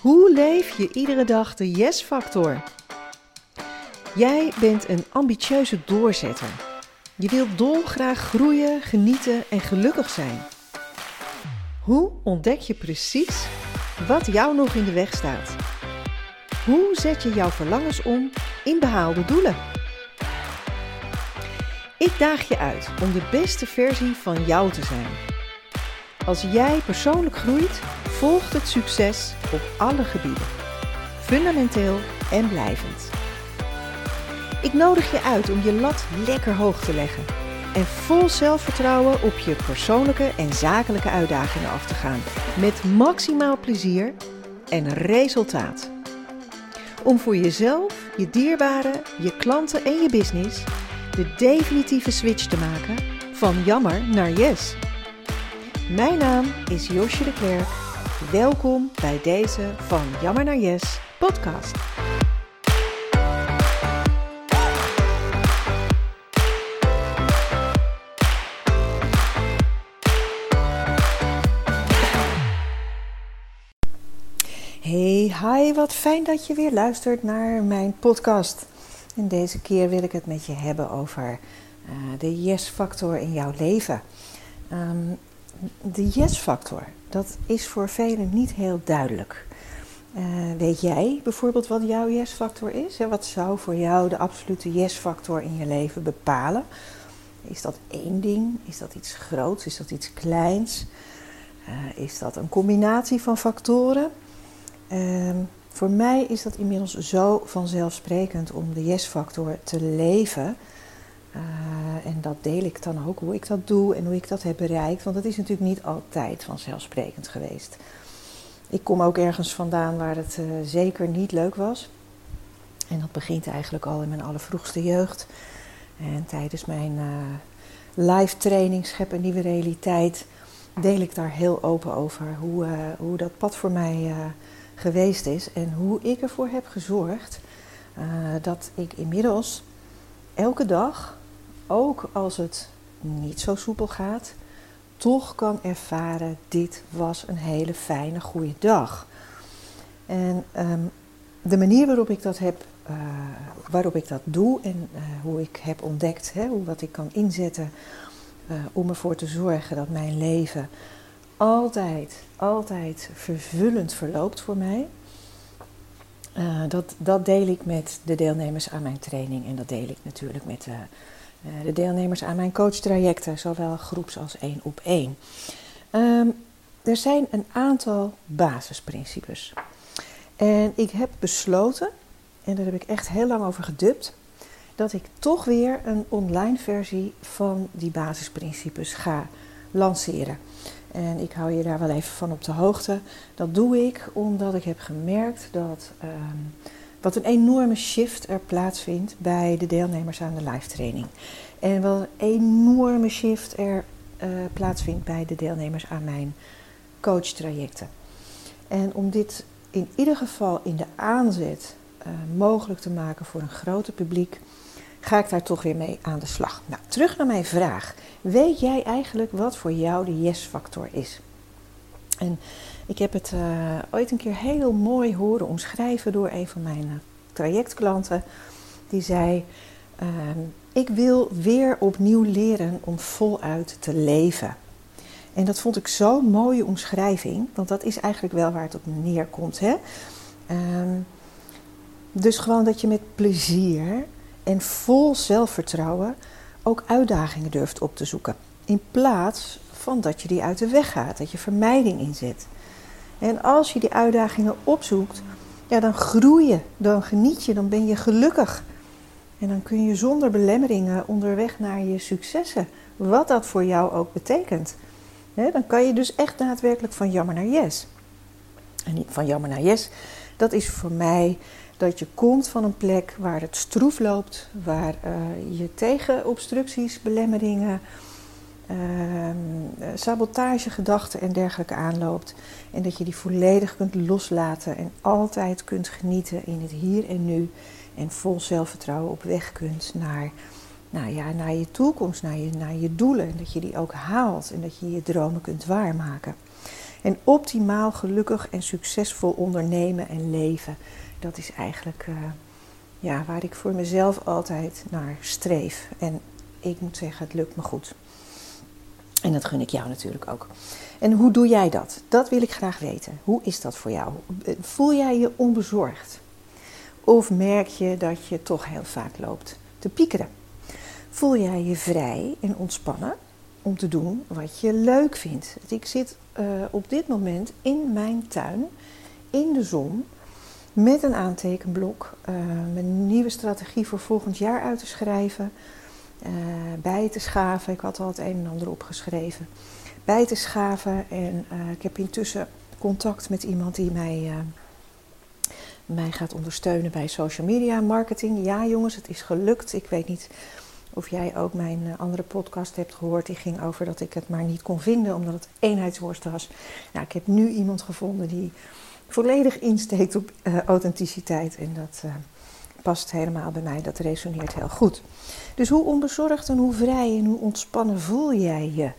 Hoe leef je iedere dag de yes-factor? Jij bent een ambitieuze doorzetter. Je wilt dolgraag groeien, genieten en gelukkig zijn. Hoe ontdek je precies wat jou nog in de weg staat? Hoe zet je jouw verlangens om in behaalde doelen? Ik daag je uit om de beste versie van jou te zijn. Als jij persoonlijk groeit, volgt het succes op alle gebieden. Fundamenteel en blijvend. Ik nodig je uit om je lat lekker hoog te leggen en vol zelfvertrouwen op je persoonlijke en zakelijke uitdagingen af te gaan. Met maximaal plezier en resultaat. Om voor jezelf, je dierbaren, je klanten en je business de definitieve switch te maken van jammer naar yes. Mijn naam is Josje de Klerk. Welkom bij deze van Jammer naar Yes podcast. Hey, hi, wat fijn dat je weer luistert naar mijn podcast. En deze keer wil ik het met je hebben over uh, de yes-factor in jouw leven. Um, de yes-factor, dat is voor velen niet heel duidelijk. Uh, weet jij bijvoorbeeld wat jouw yes-factor is? Wat zou voor jou de absolute yes-factor in je leven bepalen? Is dat één ding? Is dat iets groots? Is dat iets kleins? Uh, is dat een combinatie van factoren? Uh, voor mij is dat inmiddels zo vanzelfsprekend om de yes-factor te leven. Uh, en dat deel ik dan ook, hoe ik dat doe en hoe ik dat heb bereikt. Want dat is natuurlijk niet altijd vanzelfsprekend geweest. Ik kom ook ergens vandaan waar het uh, zeker niet leuk was. En dat begint eigenlijk al in mijn allervroegste jeugd. En tijdens mijn uh, live training Schep een Nieuwe Realiteit deel ik daar heel open over. Hoe, hoe dat pad voor mij geweest is en hoe ik ervoor heb gezorgd dat ik inmiddels elke dag ook als het niet zo soepel gaat, toch kan ervaren: dit was een hele fijne, goede dag. En um, de manier waarop ik dat heb, uh, waarop ik dat doe en uh, hoe ik heb ontdekt, hè, hoe wat ik kan inzetten uh, om ervoor te zorgen dat mijn leven altijd, altijd vervullend verloopt voor mij. dat, dat deel ik met de deelnemers aan mijn training en dat deel ik natuurlijk met de eh, de deelnemers aan mijn coachtrajecten, zowel groeps als één op één. Um, er zijn een aantal basisprincipes. En ik heb besloten, en daar heb ik echt heel lang over gedubt, dat ik toch weer een online versie van die basisprincipes ga lanceren. En ik hou je daar wel even van op de hoogte. Dat doe ik omdat ik heb gemerkt dat um, wat een enorme shift er plaatsvindt bij de deelnemers aan de live training. En wat een enorme shift er uh, plaatsvindt bij de deelnemers aan mijn coachtrajecten. En om dit in ieder geval in de aanzet uh, mogelijk te maken voor een groter publiek, ga ik daar toch weer mee aan de slag. Nou, terug naar mijn vraag. Weet jij eigenlijk wat voor jou de yes-factor is? En ik heb het uh, ooit een keer heel mooi horen omschrijven door een van mijn uh, trajectklanten. Die zei: uh, Ik wil weer opnieuw leren om voluit te leven. En dat vond ik zo'n mooie omschrijving, want dat is eigenlijk wel waar het op neerkomt. Hè? Ehm, dus gewoon dat je met plezier en vol zelfvertrouwen ook uitdagingen durft op te zoeken. In plaats van dat je die uit de weg gaat, dat je vermijding inzet. En als je die uitdagingen opzoekt, ja, dan groei je, dan geniet je, dan ben je gelukkig. En dan kun je zonder belemmeringen onderweg naar je successen, wat dat voor jou ook betekent. dan kan je dus echt daadwerkelijk van jammer naar yes. En van jammer naar yes, dat is voor mij dat je komt van een plek waar het stroef loopt, waar uh, je tegen obstructies, belemmeringen, uh, sabotagegedachten en dergelijke aanloopt. En dat je die volledig kunt loslaten en altijd kunt genieten in het hier en nu. En vol zelfvertrouwen op weg kunt naar, nou ja, naar je toekomst, naar je, naar je doelen. En dat je die ook haalt en dat je je dromen kunt waarmaken. En optimaal gelukkig en succesvol ondernemen en leven, dat is eigenlijk uh, ja, waar ik voor mezelf altijd naar streef. En ik moet zeggen, het lukt me goed. En dat gun ik jou natuurlijk ook. En hoe doe jij dat? Dat wil ik graag weten. Hoe is dat voor jou? Voel jij je onbezorgd? Of merk je dat je toch heel vaak loopt te piekeren? Voel jij je vrij en ontspannen om te doen wat je leuk vindt? Ik zit uh, op dit moment in mijn tuin, in de zon, met een aantekenblok, uh, mijn nieuwe strategie voor volgend jaar uit te schrijven, bij te schaven. Ik had al het een en ander opgeschreven. Bij te schaven en ik heb intussen contact met iemand die mij mij gaat ondersteunen bij social media marketing. Ja, jongens, het is gelukt. Ik weet niet of jij ook mijn eh, andere podcast hebt gehoord. Die ging over dat ik het maar niet kon vinden omdat het eenheidsworst was. Nou, ik heb nu iemand gevonden die volledig insteekt op authenticiteit. En dat past helemaal bij mij. Dat resoneert heel goed. Dus hoe onbezorgd en hoe vrij en hoe ontspannen voel jij je?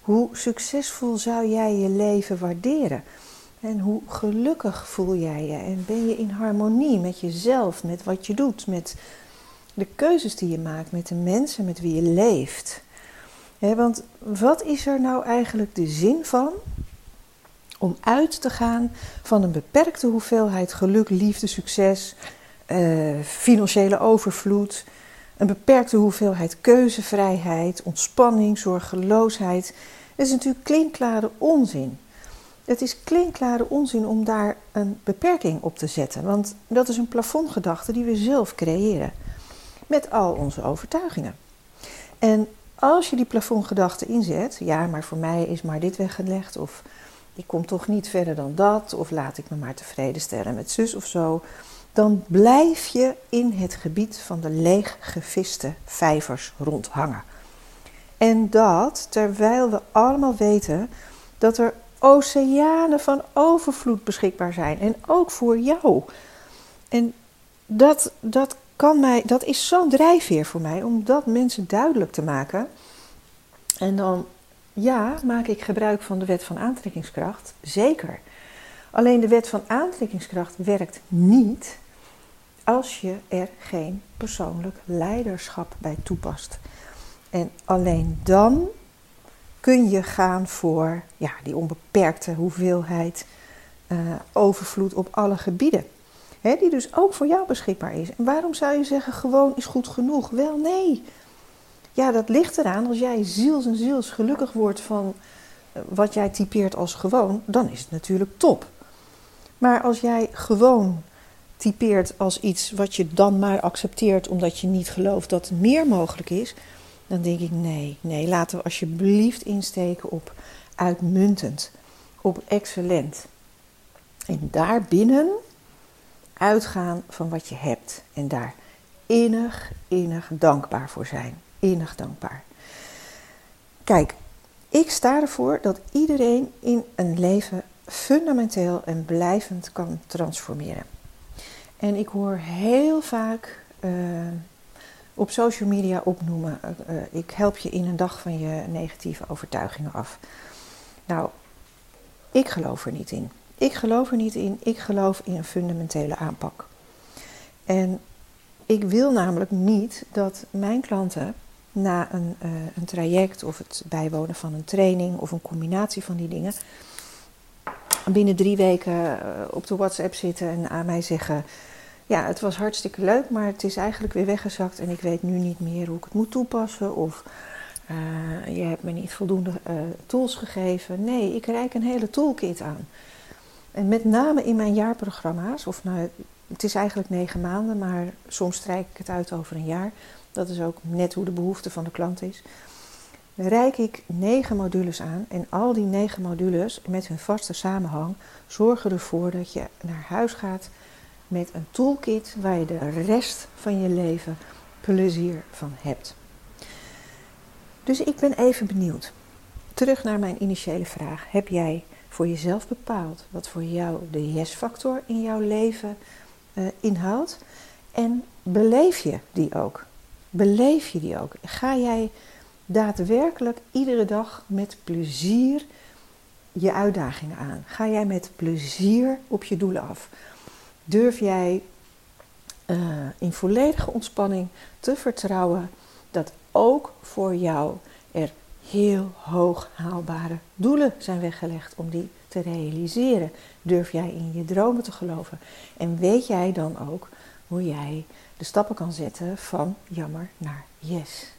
Hoe succesvol zou jij je leven waarderen? En hoe gelukkig voel jij je? En ben je in harmonie met jezelf, met wat je doet, met de keuzes die je maakt, met de mensen met wie je leeft? want wat is er nou eigenlijk de zin van om uit te gaan van een beperkte hoeveelheid geluk, liefde, succes, eh, financiële overvloed, een beperkte hoeveelheid keuzevrijheid, ontspanning, zorgeloosheid? Dat is natuurlijk klinkklare onzin. Het is klinkklare onzin om daar een beperking op te zetten, want dat is een plafondgedachte die we zelf creëren met al onze overtuigingen. En als je die plafondgedachte inzet, ja, maar voor mij is maar dit weggelegd, of ik kom toch niet verder dan dat, of laat ik me maar tevreden stellen met zus of zo, dan blijf je in het gebied van de leeggeviste vijvers rondhangen. En dat terwijl we allemaal weten dat er oceanen van overvloed beschikbaar zijn. En ook voor jou. En dat, dat, kan mij, dat is zo'n drijfveer voor mij om dat mensen duidelijk te maken. En dan, ja, maak ik gebruik van de wet van aantrekkingskracht. Zeker. Alleen de wet van aantrekkingskracht werkt niet als je er geen persoonlijk leiderschap bij toepast. En alleen dan kun je gaan voor ja, die onbeperkte hoeveelheid uh, overvloed op alle gebieden. die dus ook voor jou beschikbaar is. En waarom zou je zeggen gewoon is goed genoeg? Wel nee. Ja, dat ligt eraan. Als jij ziels en ziels gelukkig wordt van eh, wat jij typeert als gewoon, dan is het natuurlijk top. Maar als jij gewoon typeert als iets wat je dan maar accepteert omdat je niet gelooft dat meer mogelijk is, dan denk ik nee, nee, laten we alsjeblieft insteken op uitmuntend, op excellent. En daarbinnen uitgaan van wat je hebt en daar innig, innig dankbaar voor zijn. Innig dankbaar. Kijk, ik sta ervoor dat iedereen in een leven fundamenteel en blijvend kan transformeren. En ik hoor heel vaak uh, op social media opnoemen. Uh, ik help je in een dag van je negatieve overtuigingen af. Nou, ik geloof er niet in. Ik geloof er niet in. Ik geloof in een fundamentele aanpak. En ik wil namelijk niet dat mijn klanten na een, een traject of het bijwonen van een training of een combinatie van die dingen binnen drie weken op de WhatsApp zitten en aan mij zeggen: ja, het was hartstikke leuk, maar het is eigenlijk weer weggezakt en ik weet nu niet meer hoe ik het moet toepassen. Of uh, je hebt me niet voldoende uh, tools gegeven. Nee, ik reik een hele toolkit aan. En met name in mijn jaarprogramma's, of nou, het is eigenlijk negen maanden, maar soms strijk ik het uit over een jaar. Dat is ook net hoe de behoefte van de klant is. Reik ik negen modules aan en al die negen modules met hun vaste samenhang zorgen ervoor dat je naar huis gaat met een toolkit waar je de rest van je leven plezier van hebt. Dus ik ben even benieuwd. Terug naar mijn initiële vraag. Heb jij voor jezelf bepaald wat voor jou de yes-factor in jouw leven uh, inhoudt? En beleef je die ook? Beleef je die ook? Ga jij daadwerkelijk iedere dag met plezier je uitdagingen aan? Ga jij met plezier op je doelen af? Durf jij uh, in volledige ontspanning te vertrouwen dat ook voor jou er heel hoog haalbare doelen zijn weggelegd om die te realiseren? Durf jij in je dromen te geloven? En weet jij dan ook hoe jij de stappen kan zetten van jammer naar yes?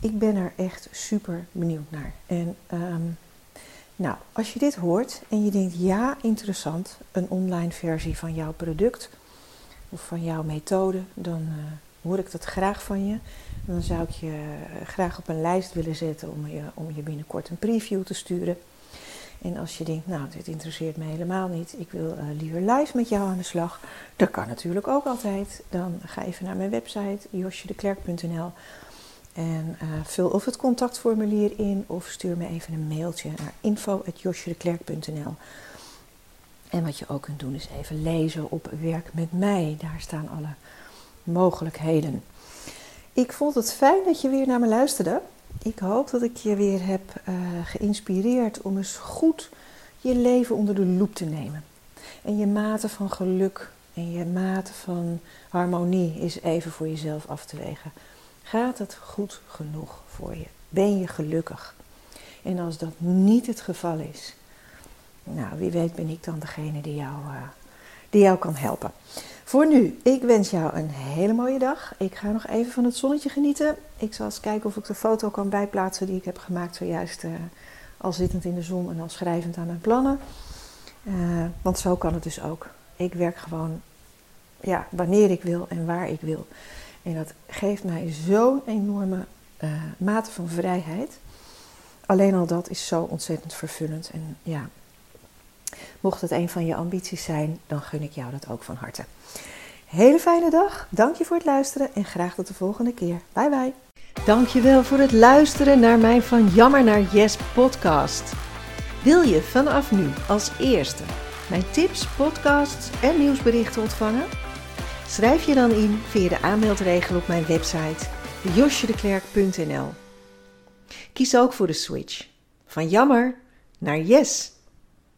Ik ben er echt super benieuwd naar. En um, nou, als je dit hoort en je denkt ja, interessant, een online versie van jouw product of van jouw methode, dan uh, hoor ik dat graag van je. Dan zou ik je eh, graag op een lijst willen zetten om je, om je binnenkort een preview te sturen. En als je denkt, nou, dit interesseert me helemaal niet, ik wil uh, liever live met jou aan de slag, dat kan natuurlijk ook altijd. Dan ga even naar mijn website josjedeklerk.nl en uh, vul of het contactformulier in of stuur me even een mailtje naar info.josjedeklerk.nl. En wat je ook kunt doen is even lezen op Werk met mij. Daar staan alle mogelijkheden. Ik vond het fijn dat je weer naar me luisterde. Ik hoop dat ik je weer heb uh, geïnspireerd om eens goed je leven onder de loep te nemen. En je mate van geluk en je mate van harmonie is even voor jezelf af te wegen. Gaat het goed genoeg voor je? Ben je gelukkig? En als dat niet het geval is, nou, wie weet ben ik dan degene die jou, uh, die jou kan helpen. Voor nu, ik wens jou een hele mooie dag. Ik ga nog even van het zonnetje genieten. Ik zal eens kijken of ik de foto kan bijplaatsen die ik heb gemaakt zojuist. Uh, al zittend in de zon en al schrijvend aan mijn plannen. Uh, want zo kan het dus ook. Ik werk gewoon ja, wanneer ik wil en waar ik wil. En dat geeft mij zo'n enorme uh, mate van vrijheid. Alleen al dat is zo ontzettend vervullend. En ja, mocht het een van je ambities zijn, dan gun ik jou dat ook van harte. Hele fijne dag, dank je voor het luisteren en graag tot de volgende keer. Bye bye. Dankjewel voor het luisteren naar mijn Van Jammer naar Yes podcast. Wil je vanaf nu als eerste mijn tips, podcasts en nieuwsberichten ontvangen? Schrijf je dan in via de aanmeldregel op mijn website josjedeklerk.nl. Kies ook voor de switch van jammer naar yes.